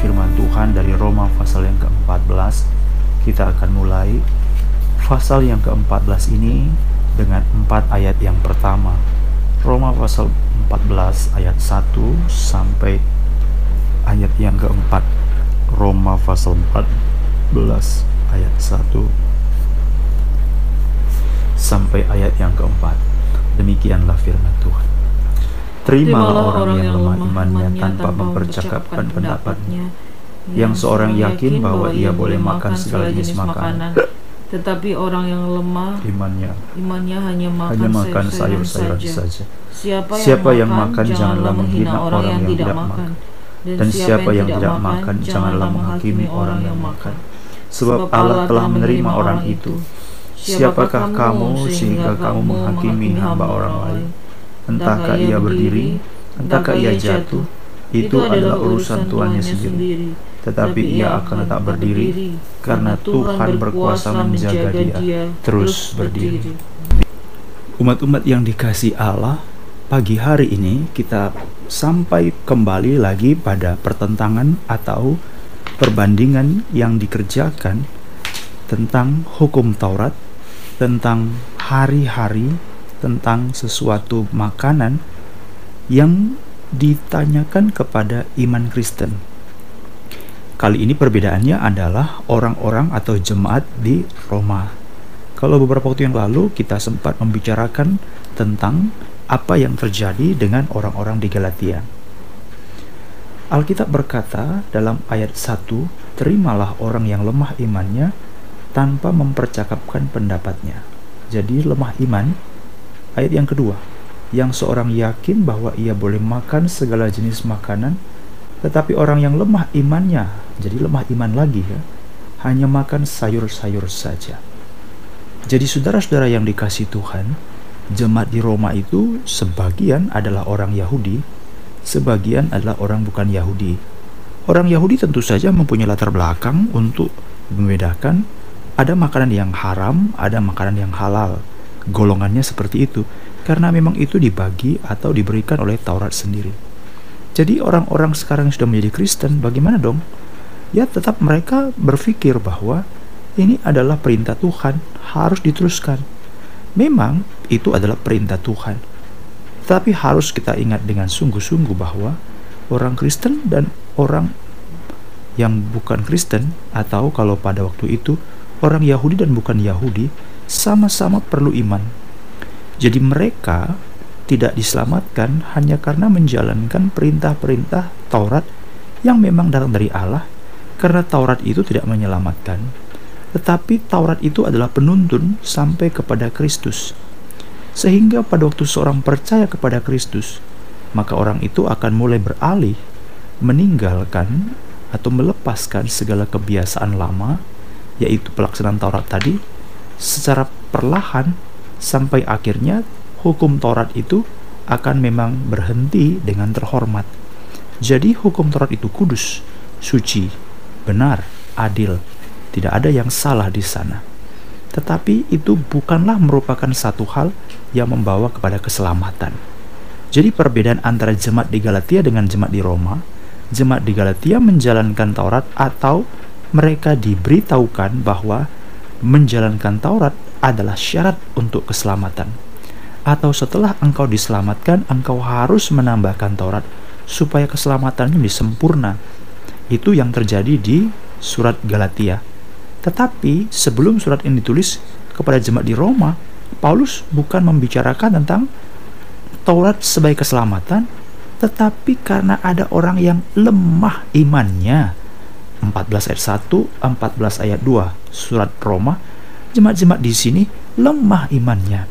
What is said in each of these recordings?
firman Tuhan dari Roma pasal yang ke-14. Kita akan mulai pasal yang ke-14 ini dengan empat ayat yang pertama. Roma pasal 14 ayat 1 sampai ayat yang keempat. Roma pasal 14 ayat 1 sampai ayat yang keempat. Demikianlah firman Tuhan. Terimalah orang yang lemah imannya tanpa mempercakapkan pendapatnya, yang seorang yakin bahwa ia boleh makan segala jenis makanan, tetapi orang yang lemah imannya imannya hanya makan, hanya makan sayur-sayuran saja. saja. Siapa, Siapa yang makan janganlah menghina orang yang tidak makan. Dan siapa yang tidak makan janganlah menghakimi orang yang makan. Sebab Allah telah menerima orang itu. Siapakah kamu sehingga kamu menghakimi hamba orang lain? Entahkah ia berdiri, entahkah ia jatuh, itu adalah urusan tuannya sendiri. Tetapi ia akan tetap berdiri, karena Tuhan berkuasa menjaga dia terus berdiri. Umat-umat yang dikasih Allah, pagi hari ini kita sampai kembali lagi pada pertentangan atau perbandingan yang dikerjakan tentang hukum Taurat, tentang hari-hari, tentang sesuatu makanan yang ditanyakan kepada iman Kristen. Kali ini perbedaannya adalah orang-orang atau jemaat di Roma. Kalau beberapa waktu yang lalu kita sempat membicarakan tentang apa yang terjadi dengan orang-orang di Galatia. Alkitab berkata dalam ayat 1, terimalah orang yang lemah imannya tanpa mempercakapkan pendapatnya. Jadi lemah iman. Ayat yang kedua, yang seorang yakin bahwa ia boleh makan segala jenis makanan, tetapi orang yang lemah imannya, jadi lemah iman lagi ya, hanya makan sayur-sayur saja. Jadi saudara-saudara yang dikasih Tuhan, jemaat di Roma itu sebagian adalah orang Yahudi, sebagian adalah orang bukan Yahudi. Orang Yahudi tentu saja mempunyai latar belakang untuk membedakan ada makanan yang haram, ada makanan yang halal. Golongannya seperti itu karena memang itu dibagi atau diberikan oleh Taurat sendiri. Jadi orang-orang sekarang yang sudah menjadi Kristen bagaimana dong? Ya tetap mereka berpikir bahwa ini adalah perintah Tuhan, harus diteruskan. Memang itu adalah perintah Tuhan. Tapi harus kita ingat dengan sungguh-sungguh bahwa orang Kristen dan orang yang bukan Kristen atau kalau pada waktu itu orang Yahudi dan bukan Yahudi sama-sama perlu iman. Jadi mereka tidak diselamatkan hanya karena menjalankan perintah-perintah Taurat yang memang datang dari Allah karena Taurat itu tidak menyelamatkan. Tetapi Taurat itu adalah penuntun sampai kepada Kristus. Sehingga pada waktu seorang percaya kepada Kristus, maka orang itu akan mulai beralih meninggalkan atau melepaskan segala kebiasaan lama yaitu pelaksanaan Taurat tadi secara perlahan sampai akhirnya hukum Taurat itu akan memang berhenti dengan terhormat. Jadi hukum Taurat itu kudus, suci, benar, adil. Tidak ada yang salah di sana. Tetapi itu bukanlah merupakan satu hal yang membawa kepada keselamatan. Jadi perbedaan antara jemaat di Galatia dengan jemaat di Roma, jemaat di Galatia menjalankan Taurat atau mereka diberitahukan bahwa menjalankan Taurat adalah syarat untuk keselamatan. Atau setelah engkau diselamatkan, engkau harus menambahkan Taurat supaya keselamatannya menjadi sempurna. Itu yang terjadi di surat Galatia. Tetapi sebelum surat ini ditulis kepada jemaat di Roma, Paulus bukan membicarakan tentang Taurat sebagai keselamatan, tetapi karena ada orang yang lemah imannya, 14 ayat 1, 14 ayat 2 surat Roma, jemaat-jemaat di sini lemah imannya.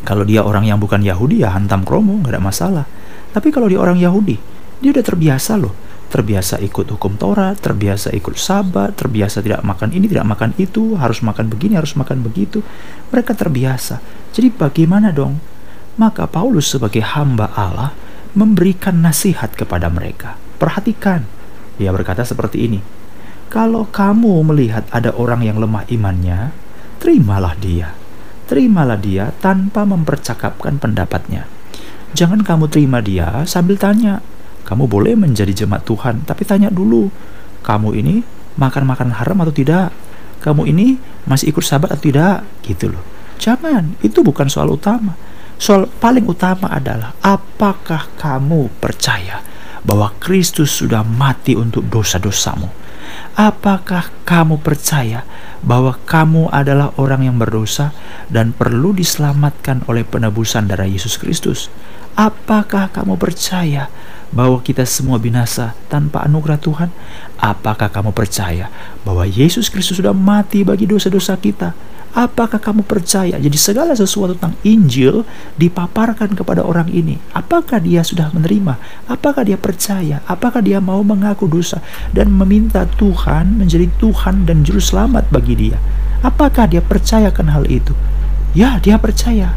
Kalau dia orang yang bukan Yahudi ya hantam kromo, nggak ada masalah. Tapi kalau dia orang Yahudi, dia udah terbiasa loh. Terbiasa ikut hukum Taurat, terbiasa ikut sabat, terbiasa tidak makan ini, tidak makan itu, harus makan begini, harus makan begitu. Mereka terbiasa. Jadi bagaimana dong? Maka Paulus sebagai hamba Allah memberikan nasihat kepada mereka. Perhatikan, ia berkata seperti ini, "Kalau kamu melihat ada orang yang lemah imannya, terimalah dia. Terimalah dia tanpa mempercakapkan pendapatnya. Jangan kamu terima dia sambil tanya, kamu boleh menjadi jemaat Tuhan, tapi tanya dulu, kamu ini makan makanan haram atau tidak? Kamu ini masih ikut sahabat atau tidak? Gitu loh. Jangan, itu bukan soal utama. Soal paling utama adalah apakah kamu percaya bahwa Kristus sudah mati untuk dosa-dosamu? Apakah kamu percaya bahwa kamu adalah orang yang berdosa dan perlu diselamatkan oleh penebusan darah Yesus Kristus? Apakah kamu percaya bahwa kita semua binasa tanpa anugerah Tuhan? Apakah kamu percaya bahwa Yesus Kristus sudah mati bagi dosa-dosa kita? Apakah kamu percaya? Jadi segala sesuatu tentang Injil dipaparkan kepada orang ini. Apakah dia sudah menerima? Apakah dia percaya? Apakah dia mau mengaku dosa dan meminta Tuhan menjadi Tuhan dan juru selamat bagi dia? Apakah dia percayakan hal itu? Ya, dia percaya.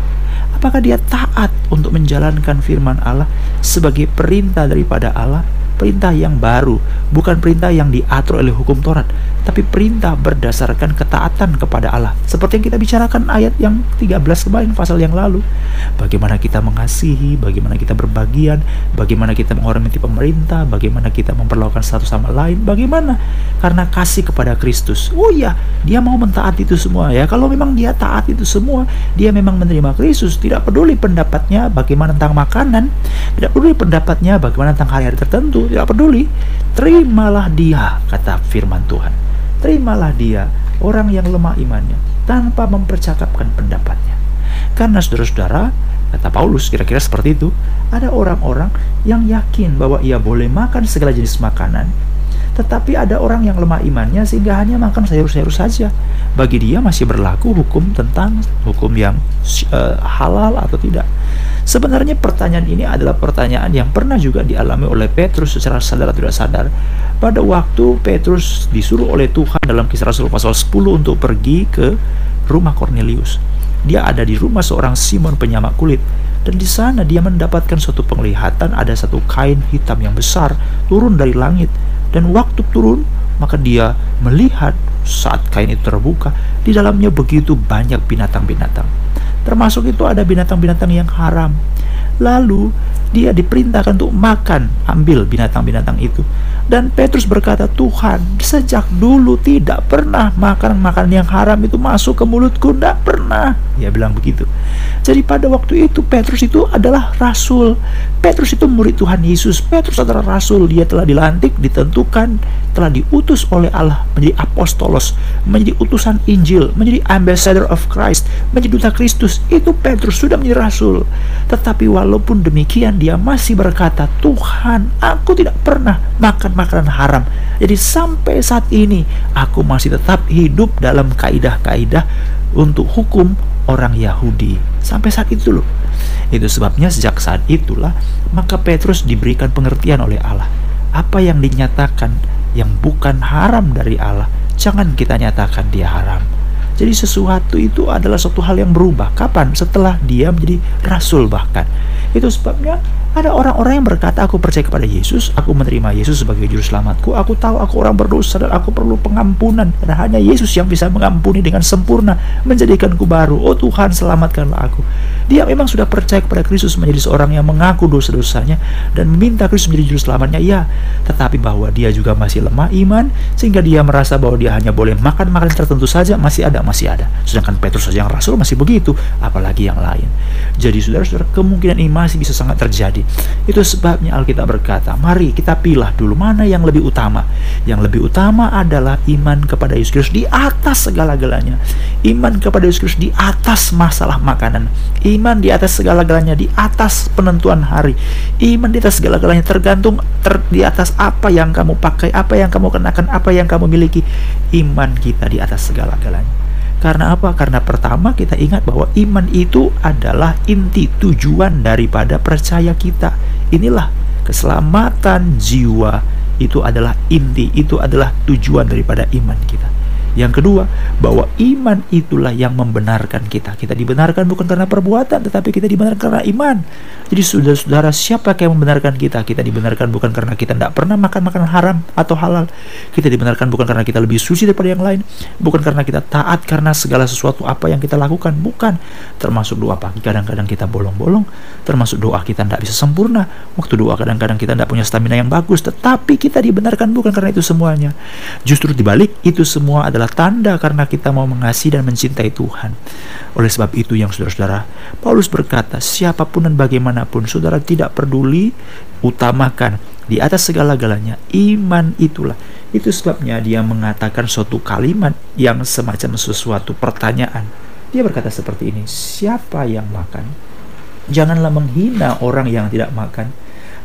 Apakah dia taat untuk menjalankan firman Allah sebagai perintah daripada Allah? Perintah yang baru, bukan perintah yang diatur oleh hukum Taurat, tapi perintah berdasarkan ketaatan kepada Allah. Seperti yang kita bicarakan ayat yang 13 kemarin pasal yang lalu. Bagaimana kita mengasihi, bagaimana kita berbagian, bagaimana kita menghormati pemerintah, bagaimana kita memperlakukan satu sama lain, bagaimana karena kasih kepada Kristus. Oh iya, dia mau mentaati itu semua ya. Kalau memang dia taat itu semua, dia memang menerima Kristus, tidak peduli pendapatnya bagaimana tentang makanan, tidak peduli pendapatnya bagaimana tentang hari-hari tertentu, tidak peduli. Terimalah dia, kata firman Tuhan. Terimalah dia, orang yang lemah imannya, tanpa mempercakapkan pendapatnya. Karena saudara-saudara, kata Paulus kira-kira seperti itu, ada orang-orang yang yakin bahwa ia boleh makan segala jenis makanan, tetapi ada orang yang lemah imannya sehingga hanya makan sayur-sayur saja. Bagi dia masih berlaku hukum tentang hukum yang uh, halal atau tidak. Sebenarnya pertanyaan ini adalah pertanyaan yang pernah juga dialami oleh Petrus secara sadar atau tidak sadar. Pada waktu Petrus disuruh oleh Tuhan dalam kisah Rasul pasal 10 untuk pergi ke rumah Cornelius. Dia ada di rumah seorang Simon penyamak kulit dan di sana dia mendapatkan suatu penglihatan ada satu kain hitam yang besar turun dari langit dan waktu turun maka dia melihat saat kain itu terbuka di dalamnya begitu banyak binatang-binatang Termasuk itu ada binatang-binatang yang haram. Lalu dia diperintahkan untuk makan, ambil binatang-binatang itu. Dan Petrus berkata, Tuhan, sejak dulu tidak pernah makan makanan yang haram itu masuk ke mulutku, tidak pernah. Dia bilang begitu. Jadi pada waktu itu Petrus itu adalah rasul. Petrus itu murid Tuhan Yesus. Petrus adalah rasul. Dia telah dilantik, ditentukan, telah diutus oleh Allah menjadi apostolos, menjadi utusan Injil, menjadi ambassador of Christ, menjadi duta Kristus. Itu Petrus sudah menjadi rasul. Tetapi walaupun demikian dia masih berkata, Tuhan, aku tidak pernah makan makanan haram. Jadi sampai saat ini aku masih tetap hidup dalam kaidah-kaidah untuk hukum orang Yahudi. Sampai saat itu loh. Itu sebabnya sejak saat itulah maka Petrus diberikan pengertian oleh Allah. Apa yang dinyatakan yang bukan haram dari Allah, jangan kita nyatakan dia haram. Jadi sesuatu itu adalah suatu hal yang berubah. Kapan? Setelah dia menjadi rasul bahkan. Itu sebabnya ada orang-orang yang berkata, aku percaya kepada Yesus, aku menerima Yesus sebagai juru selamatku, aku tahu aku orang berdosa dan aku perlu pengampunan. Dan hanya Yesus yang bisa mengampuni dengan sempurna, menjadikanku baru. Oh Tuhan, selamatkanlah aku. Dia memang sudah percaya kepada Kristus menjadi seorang yang mengaku dosa-dosanya dan meminta Kristus menjadi juru selamatnya, ya. Tetapi bahwa dia juga masih lemah iman, sehingga dia merasa bahwa dia hanya boleh makan makanan tertentu saja, masih ada, masih ada. Sedangkan Petrus saja yang rasul masih begitu, apalagi yang lain. Jadi saudara-saudara, kemungkinan ini masih bisa sangat terjadi itu sebabnya Alkitab berkata, mari kita pilih dulu mana yang lebih utama. Yang lebih utama adalah iman kepada Yesus Kristus di atas segala-galanya. Iman kepada Yesus Kristus di atas masalah makanan. Iman di atas segala-galanya, di atas penentuan hari. Iman di atas segala-galanya tergantung ter, di atas apa yang kamu pakai, apa yang kamu kenakan, apa yang kamu miliki. Iman kita di atas segala-galanya. Karena apa? Karena pertama kita ingat bahwa iman itu adalah inti tujuan daripada percaya kita. Inilah keselamatan jiwa itu adalah inti, itu adalah tujuan daripada iman kita. Yang kedua, bahwa iman itulah yang membenarkan kita. Kita dibenarkan bukan karena perbuatan, tetapi kita dibenarkan karena iman. Jadi saudara-saudara, siapa yang membenarkan kita? Kita dibenarkan bukan karena kita tidak pernah makan makanan haram atau halal. Kita dibenarkan bukan karena kita lebih suci daripada yang lain. Bukan karena kita taat karena segala sesuatu apa yang kita lakukan. Bukan. Termasuk doa pagi, kadang-kadang kita bolong-bolong. Termasuk doa kita tidak bisa sempurna. Waktu doa kadang-kadang kita tidak punya stamina yang bagus. Tetapi kita dibenarkan bukan karena itu semuanya. Justru dibalik, itu semua adalah adalah tanda karena kita mau mengasihi dan mencintai Tuhan. Oleh sebab itu yang saudara-saudara, Paulus berkata, siapa pun dan bagaimanapun saudara tidak peduli, utamakan di atas segala-galanya iman itulah. Itu sebabnya dia mengatakan suatu kalimat yang semacam sesuatu pertanyaan. Dia berkata seperti ini, siapa yang makan? Janganlah menghina orang yang tidak makan.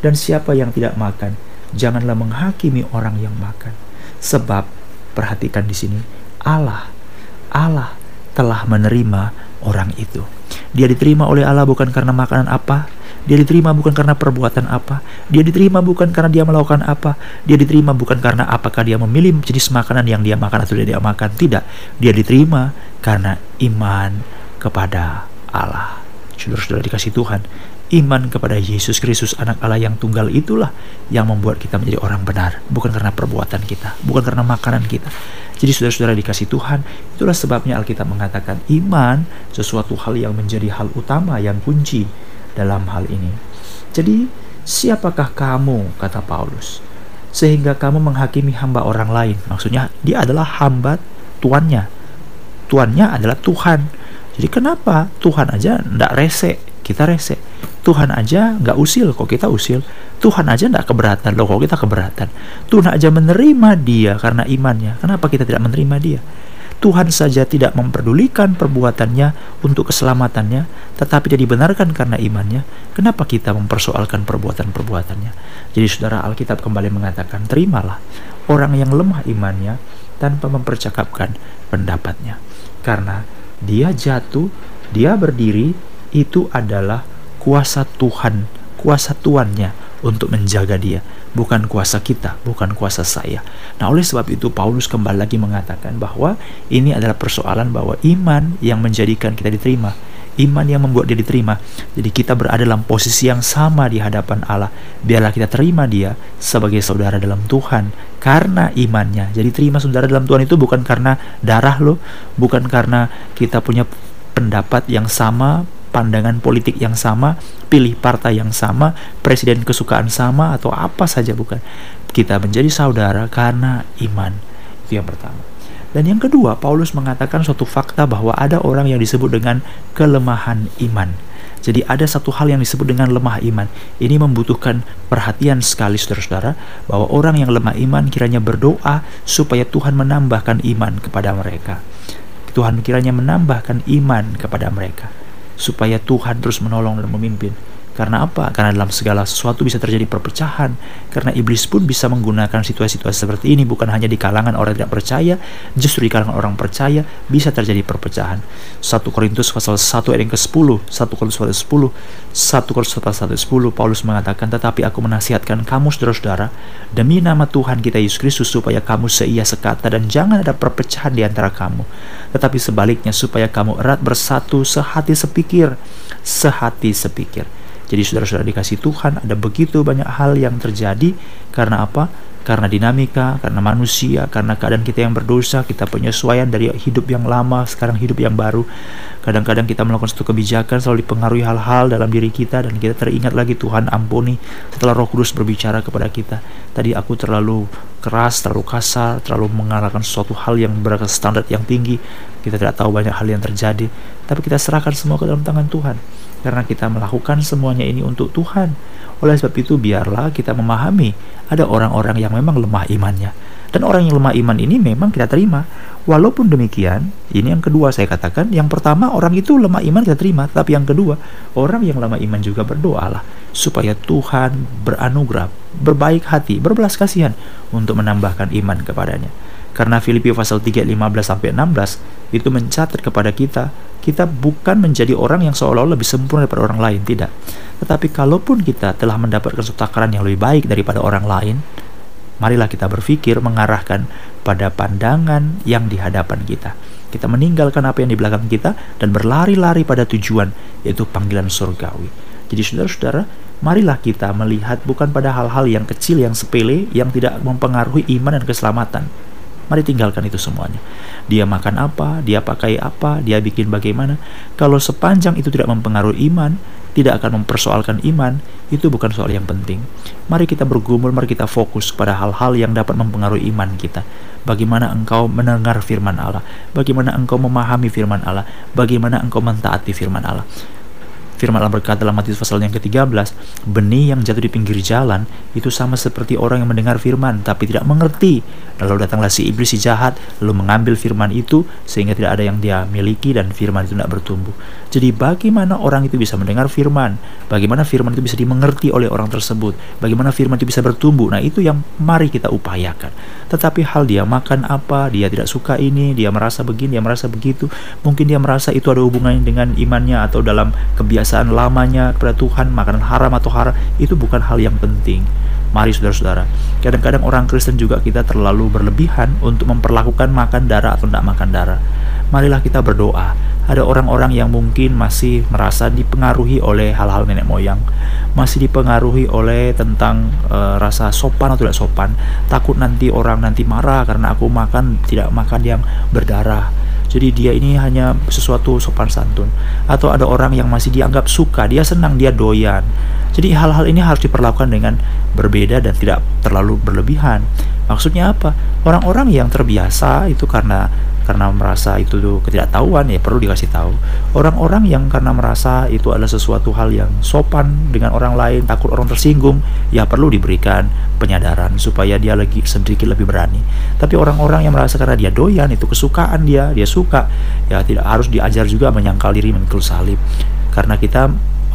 Dan siapa yang tidak makan, janganlah menghakimi orang yang makan. Sebab Perhatikan di sini, Allah, Allah telah menerima orang itu. Dia diterima oleh Allah bukan karena makanan apa, dia diterima bukan karena perbuatan apa, dia diterima bukan karena dia melakukan apa, dia diterima bukan karena apakah dia memilih jenis makanan yang dia makan atau dia makan. Tidak, dia diterima karena iman kepada Allah. Saudara-saudara dikasih Tuhan, Iman kepada Yesus Kristus anak Allah yang tunggal itulah yang membuat kita menjadi orang benar. Bukan karena perbuatan kita, bukan karena makanan kita. Jadi saudara-saudara dikasih Tuhan, itulah sebabnya Alkitab mengatakan iman sesuatu hal yang menjadi hal utama yang kunci dalam hal ini. Jadi siapakah kamu, kata Paulus, sehingga kamu menghakimi hamba orang lain. Maksudnya dia adalah hamba tuannya. Tuannya adalah Tuhan. Jadi kenapa Tuhan aja ndak rese, kita rese. Tuhan aja nggak usil kok kita usil Tuhan aja nggak keberatan loh kok kita keberatan Tuhan aja menerima dia karena imannya kenapa kita tidak menerima dia Tuhan saja tidak memperdulikan perbuatannya untuk keselamatannya, tetapi dia dibenarkan karena imannya. Kenapa kita mempersoalkan perbuatan-perbuatannya? Jadi saudara Alkitab kembali mengatakan, terimalah orang yang lemah imannya tanpa mempercakapkan pendapatnya. Karena dia jatuh, dia berdiri, itu adalah kuasa Tuhan, kuasa tuannya untuk menjaga dia, bukan kuasa kita, bukan kuasa saya. Nah, oleh sebab itu Paulus kembali lagi mengatakan bahwa ini adalah persoalan bahwa iman yang menjadikan kita diterima, iman yang membuat dia diterima. Jadi kita berada dalam posisi yang sama di hadapan Allah. Biarlah kita terima dia sebagai saudara dalam Tuhan karena imannya. Jadi terima saudara dalam Tuhan itu bukan karena darah lo, bukan karena kita punya pendapat yang sama, pandangan politik yang sama, pilih partai yang sama, presiden kesukaan sama atau apa saja bukan. Kita menjadi saudara karena iman. Itu yang pertama. Dan yang kedua, Paulus mengatakan suatu fakta bahwa ada orang yang disebut dengan kelemahan iman. Jadi ada satu hal yang disebut dengan lemah iman. Ini membutuhkan perhatian sekali saudara-saudara bahwa orang yang lemah iman kiranya berdoa supaya Tuhan menambahkan iman kepada mereka. Tuhan kiranya menambahkan iman kepada mereka supaya Tuhan terus menolong dan memimpin. Karena apa? Karena dalam segala sesuatu bisa terjadi perpecahan. Karena iblis pun bisa menggunakan situasi-situasi seperti ini bukan hanya di kalangan orang tidak percaya, justru di kalangan orang percaya bisa terjadi perpecahan. 1 Korintus pasal 1 ayat yang ke-10, 1 Korintus pasal 10, 1 Korintus pasal 10 Paulus mengatakan, "Tetapi aku menasihatkan kamu saudara-saudara demi nama Tuhan kita Yesus Kristus supaya kamu seia sekata dan jangan ada perpecahan di antara kamu, tetapi sebaliknya supaya kamu erat bersatu sehati sepikir, sehati sepikir." Jadi saudara-saudara dikasih Tuhan ada begitu banyak hal yang terjadi karena apa? Karena dinamika, karena manusia, karena keadaan kita yang berdosa, kita penyesuaian dari hidup yang lama sekarang hidup yang baru. Kadang-kadang kita melakukan satu kebijakan selalu dipengaruhi hal-hal dalam diri kita dan kita teringat lagi Tuhan ampuni setelah Roh Kudus berbicara kepada kita. Tadi aku terlalu keras, terlalu kasar, terlalu mengarahkan sesuatu hal yang berakas standar yang tinggi. Kita tidak tahu banyak hal yang terjadi, tapi kita serahkan semua ke dalam tangan Tuhan karena kita melakukan semuanya ini untuk Tuhan. Oleh sebab itu biarlah kita memahami ada orang-orang yang memang lemah imannya. Dan orang yang lemah iman ini memang kita terima. Walaupun demikian, ini yang kedua saya katakan, yang pertama orang itu lemah iman kita terima, tapi yang kedua, orang yang lemah iman juga berdoalah supaya Tuhan beranugerah, berbaik hati, berbelas kasihan untuk menambahkan iman kepadanya. Karena Filipi pasal 3 15 sampai 16 itu mencatat kepada kita kita bukan menjadi orang yang seolah-olah lebih sempurna daripada orang lain, tidak. Tetapi kalaupun kita telah mendapatkan suatu takaran yang lebih baik daripada orang lain, Marilah kita berpikir mengarahkan pada pandangan yang di hadapan kita. Kita meninggalkan apa yang di belakang kita dan berlari-lari pada tujuan, yaitu panggilan surgawi. Jadi saudara-saudara, marilah kita melihat bukan pada hal-hal yang kecil, yang sepele, yang tidak mempengaruhi iman dan keselamatan. Mari tinggalkan itu semuanya. Dia makan apa, dia pakai apa, dia bikin bagaimana. Kalau sepanjang itu tidak mempengaruhi iman, tidak akan mempersoalkan iman, itu bukan soal yang penting. Mari kita bergumul, mari kita fokus pada hal-hal yang dapat mempengaruhi iman kita. Bagaimana engkau mendengar firman Allah, bagaimana engkau memahami firman Allah, bagaimana engkau mentaati firman Allah. Firman Allah berkata dalam Matius pasal yang ke-13, benih yang jatuh di pinggir jalan itu sama seperti orang yang mendengar firman tapi tidak mengerti. Lalu datanglah si iblis si jahat lalu mengambil firman itu sehingga tidak ada yang dia miliki dan firman itu tidak bertumbuh. Jadi bagaimana orang itu bisa mendengar firman? Bagaimana firman itu bisa dimengerti oleh orang tersebut? Bagaimana firman itu bisa bertumbuh? Nah, itu yang mari kita upayakan. Tetapi hal dia makan apa, dia tidak suka ini, dia merasa begini, dia merasa begitu, mungkin dia merasa itu ada hubungannya dengan imannya atau dalam kebiasaan kebiasaan lamanya kepada Tuhan, makanan haram atau haram, itu bukan hal yang penting. Mari saudara-saudara, kadang-kadang orang Kristen juga kita terlalu berlebihan untuk memperlakukan makan darah atau tidak makan darah. Marilah kita berdoa. Ada orang-orang yang mungkin masih merasa dipengaruhi oleh hal-hal nenek moyang, masih dipengaruhi oleh tentang e, rasa sopan atau tidak sopan, takut nanti orang nanti marah karena aku makan tidak makan yang berdarah jadi dia ini hanya sesuatu sopan santun. Atau ada orang yang masih dianggap suka, dia senang, dia doyan. Jadi hal-hal ini harus diperlakukan dengan berbeda dan tidak terlalu berlebihan. Maksudnya apa? Orang-orang yang terbiasa itu karena karena merasa itu ketidaktahuan ya perlu dikasih tahu. Orang-orang yang karena merasa itu adalah sesuatu hal yang sopan dengan orang lain, takut orang tersinggung, ya perlu diberikan penyadaran supaya dia lagi sedikit lebih berani. Tapi orang-orang yang merasa karena dia doyan itu kesukaan dia, dia suka, ya tidak harus diajar juga menyangkal diri memikul salib. Karena kita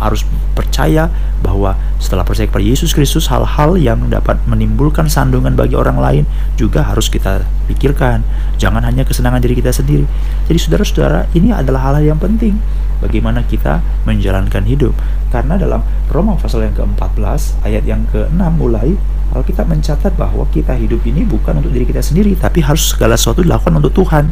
harus percaya bahwa setelah percaya kepada Yesus Kristus hal-hal yang dapat menimbulkan sandungan bagi orang lain juga harus kita pikirkan. Jangan hanya kesenangan diri kita sendiri. Jadi saudara-saudara ini adalah hal-hal yang penting bagaimana kita menjalankan hidup. Karena dalam Roma pasal yang ke-14 ayat yang ke-6 mulai Alkitab mencatat bahwa kita hidup ini bukan untuk diri kita sendiri, tapi harus segala sesuatu dilakukan untuk Tuhan.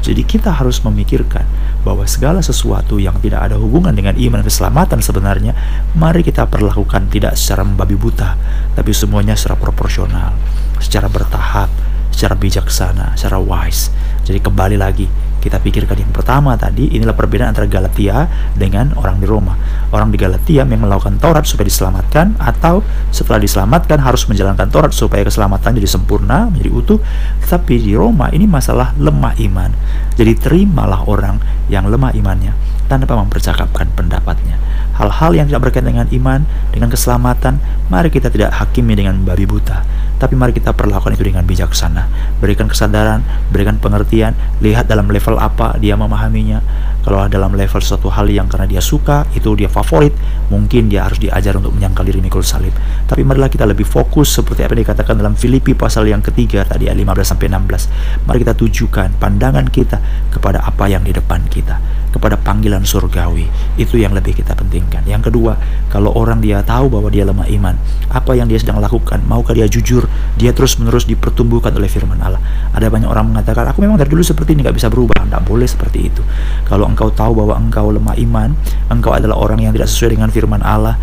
Jadi kita harus memikirkan bahwa segala sesuatu yang tidak ada hubungan dengan iman dan keselamatan sebenarnya, mari kita perlakukan tidak secara membabi buta, tapi semuanya secara proporsional, secara bertahap, secara bijaksana, secara wise. Jadi kembali lagi, kita pikirkan yang pertama tadi inilah perbedaan antara Galatia dengan orang di Roma. Orang di Galatia yang melakukan Taurat supaya diselamatkan atau setelah diselamatkan harus menjalankan Taurat supaya keselamatan jadi sempurna, menjadi utuh. Tetapi di Roma ini masalah lemah iman. Jadi terimalah orang yang lemah imannya tanpa mempercakapkan pendapatnya. Hal-hal yang tidak berkaitan dengan iman, dengan keselamatan, mari kita tidak hakimi dengan babi buta tapi mari kita perlakukan itu dengan bijaksana. Berikan kesadaran, berikan pengertian, lihat dalam level apa dia memahaminya. Kalau dalam level suatu hal yang karena dia suka, itu dia favorit, mungkin dia harus diajar untuk menyangkal diri mikul salib. Tapi marilah kita lebih fokus seperti apa yang dikatakan dalam Filipi pasal yang ketiga tadi ayat 15 sampai 16. Mari kita tujukan pandangan kita kepada apa yang di depan kita, kepada panggilan surgawi. Itu yang lebih kita pentingkan. Yang kedua, kalau orang dia tahu bahwa dia lemah iman, apa yang dia sedang lakukan, maukah dia jujur dia terus-menerus dipertumbuhkan oleh firman Allah. Ada banyak orang mengatakan, aku memang dari dulu seperti ini, nggak bisa berubah. Nggak boleh seperti itu. Kalau engkau tahu bahwa engkau lemah iman, engkau adalah orang yang tidak sesuai dengan firman Allah,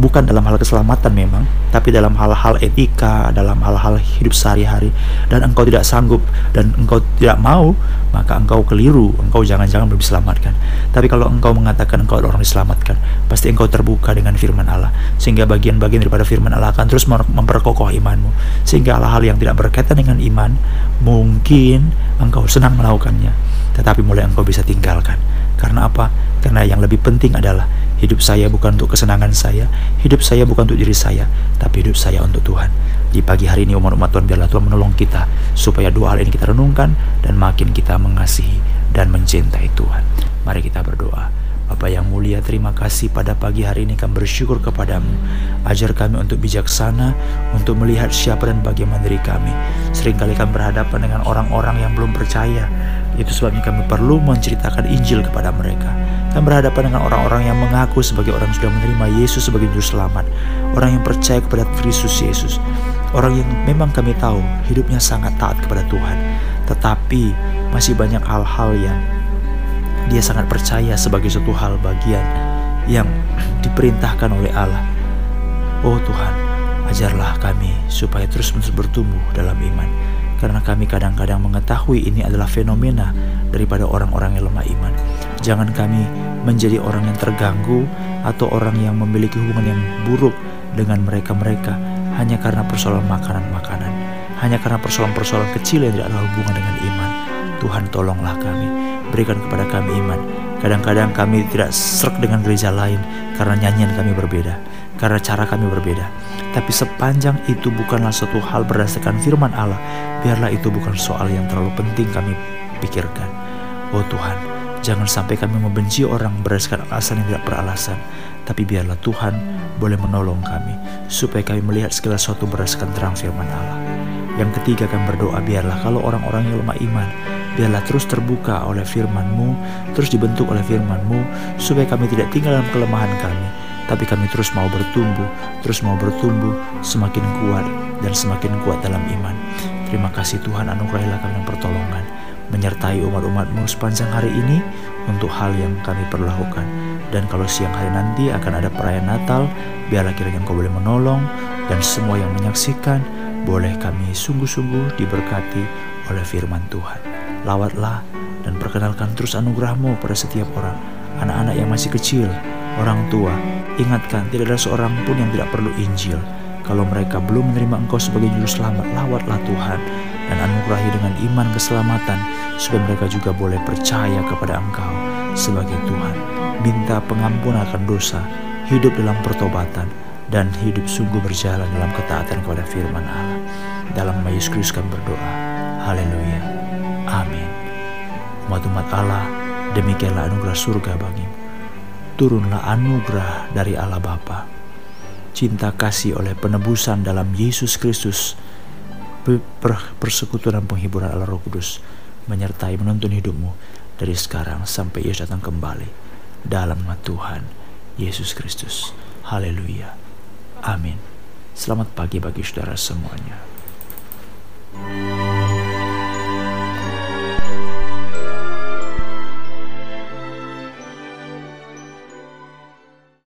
bukan dalam hal keselamatan memang, tapi dalam hal-hal etika, dalam hal-hal hidup sehari-hari, dan engkau tidak sanggup dan engkau tidak mau, maka engkau keliru, engkau jangan-jangan belum diselamatkan. Tapi kalau engkau mengatakan engkau orang diselamatkan, pasti engkau terbuka dengan firman Allah, sehingga bagian-bagian daripada firman Allah akan terus memperkokoh imanmu, sehingga hal-hal yang tidak berkaitan dengan iman, mungkin engkau senang melakukannya, tetapi mulai engkau bisa tinggalkan. Karena apa? Karena yang lebih penting adalah Hidup saya bukan untuk kesenangan saya, hidup saya bukan untuk diri saya, tapi hidup saya untuk Tuhan. Di pagi hari ini umat-umat Tuhan biarlah Tuhan menolong kita supaya dua hal ini kita renungkan dan makin kita mengasihi dan mencintai Tuhan. Mari kita berdoa. Bapa yang mulia, terima kasih pada pagi hari ini kami bersyukur kepadamu. Ajar kami untuk bijaksana, untuk melihat siapa dan bagaimana diri kami. Seringkali kami berhadapan dengan orang-orang yang belum percaya. Itu sebabnya kami perlu menceritakan Injil kepada mereka. Kami berhadapan dengan orang-orang yang mengaku sebagai orang yang sudah menerima Yesus sebagai Juru Selamat. Orang yang percaya kepada Kristus Yesus. Orang yang memang kami tahu hidupnya sangat taat kepada Tuhan, tetapi masih banyak hal-hal yang dia sangat percaya sebagai suatu hal bagian yang diperintahkan oleh Allah. Oh Tuhan, ajarlah kami supaya terus-menerus bertumbuh dalam iman. Karena kami kadang-kadang mengetahui ini adalah fenomena daripada orang-orang yang lemah iman. Jangan kami menjadi orang yang terganggu atau orang yang memiliki hubungan yang buruk dengan mereka-mereka hanya karena persoalan makanan-makanan, hanya karena persoalan-persoalan kecil yang tidak ada hubungan dengan iman. Tuhan tolonglah kami, berikan kepada kami iman. Kadang-kadang kami tidak serak dengan gereja lain karena nyanyian kami berbeda, karena cara kami berbeda. Tapi sepanjang itu bukanlah suatu hal berdasarkan firman Allah, biarlah itu bukan soal yang terlalu penting kami pikirkan. Oh Tuhan, jangan sampai kami membenci orang berdasarkan alasan yang tidak beralasan, tapi biarlah Tuhan boleh menolong kami supaya kami melihat segala sesuatu berdasarkan terang firman Allah. Yang ketiga kami berdoa biarlah kalau orang-orang yang lemah iman biarlah terus terbuka oleh firman-Mu, terus dibentuk oleh firman-Mu, supaya kami tidak tinggal dalam kelemahan kami, tapi kami terus mau bertumbuh, terus mau bertumbuh, semakin kuat dan semakin kuat dalam iman. Terima kasih Tuhan anugerahilah kami yang pertolongan, menyertai umat-umat-Mu sepanjang hari ini untuk hal yang kami perlu lakukan. Dan kalau siang hari nanti akan ada perayaan Natal, biarlah kiranya Engkau boleh menolong dan semua yang menyaksikan boleh kami sungguh-sungguh diberkati oleh firman Tuhan lawatlah dan perkenalkan terus anugerahmu pada setiap orang, anak-anak yang masih kecil, orang tua. Ingatkan, tidak ada seorang pun yang tidak perlu Injil. Kalau mereka belum menerima engkau sebagai juru selamat, lawatlah Tuhan dan anugerahi dengan iman keselamatan supaya mereka juga boleh percaya kepada engkau sebagai Tuhan. Minta pengampunan akan dosa, hidup dalam pertobatan, dan hidup sungguh berjalan dalam ketaatan kepada firman Allah. Dalam nama Yesus Kristus kami berdoa. Haleluya. Amin. Umat-umat Allah, demikianlah anugerah surga bagimu. Turunlah anugerah dari Allah Bapa. Cinta kasih oleh penebusan dalam Yesus Kristus. Persekutuan dan penghiburan Allah Roh Kudus menyertai menuntun hidupmu dari sekarang sampai Yesus datang kembali dalam nama Tuhan Yesus Kristus. Haleluya. Amin. Selamat pagi bagi saudara semuanya.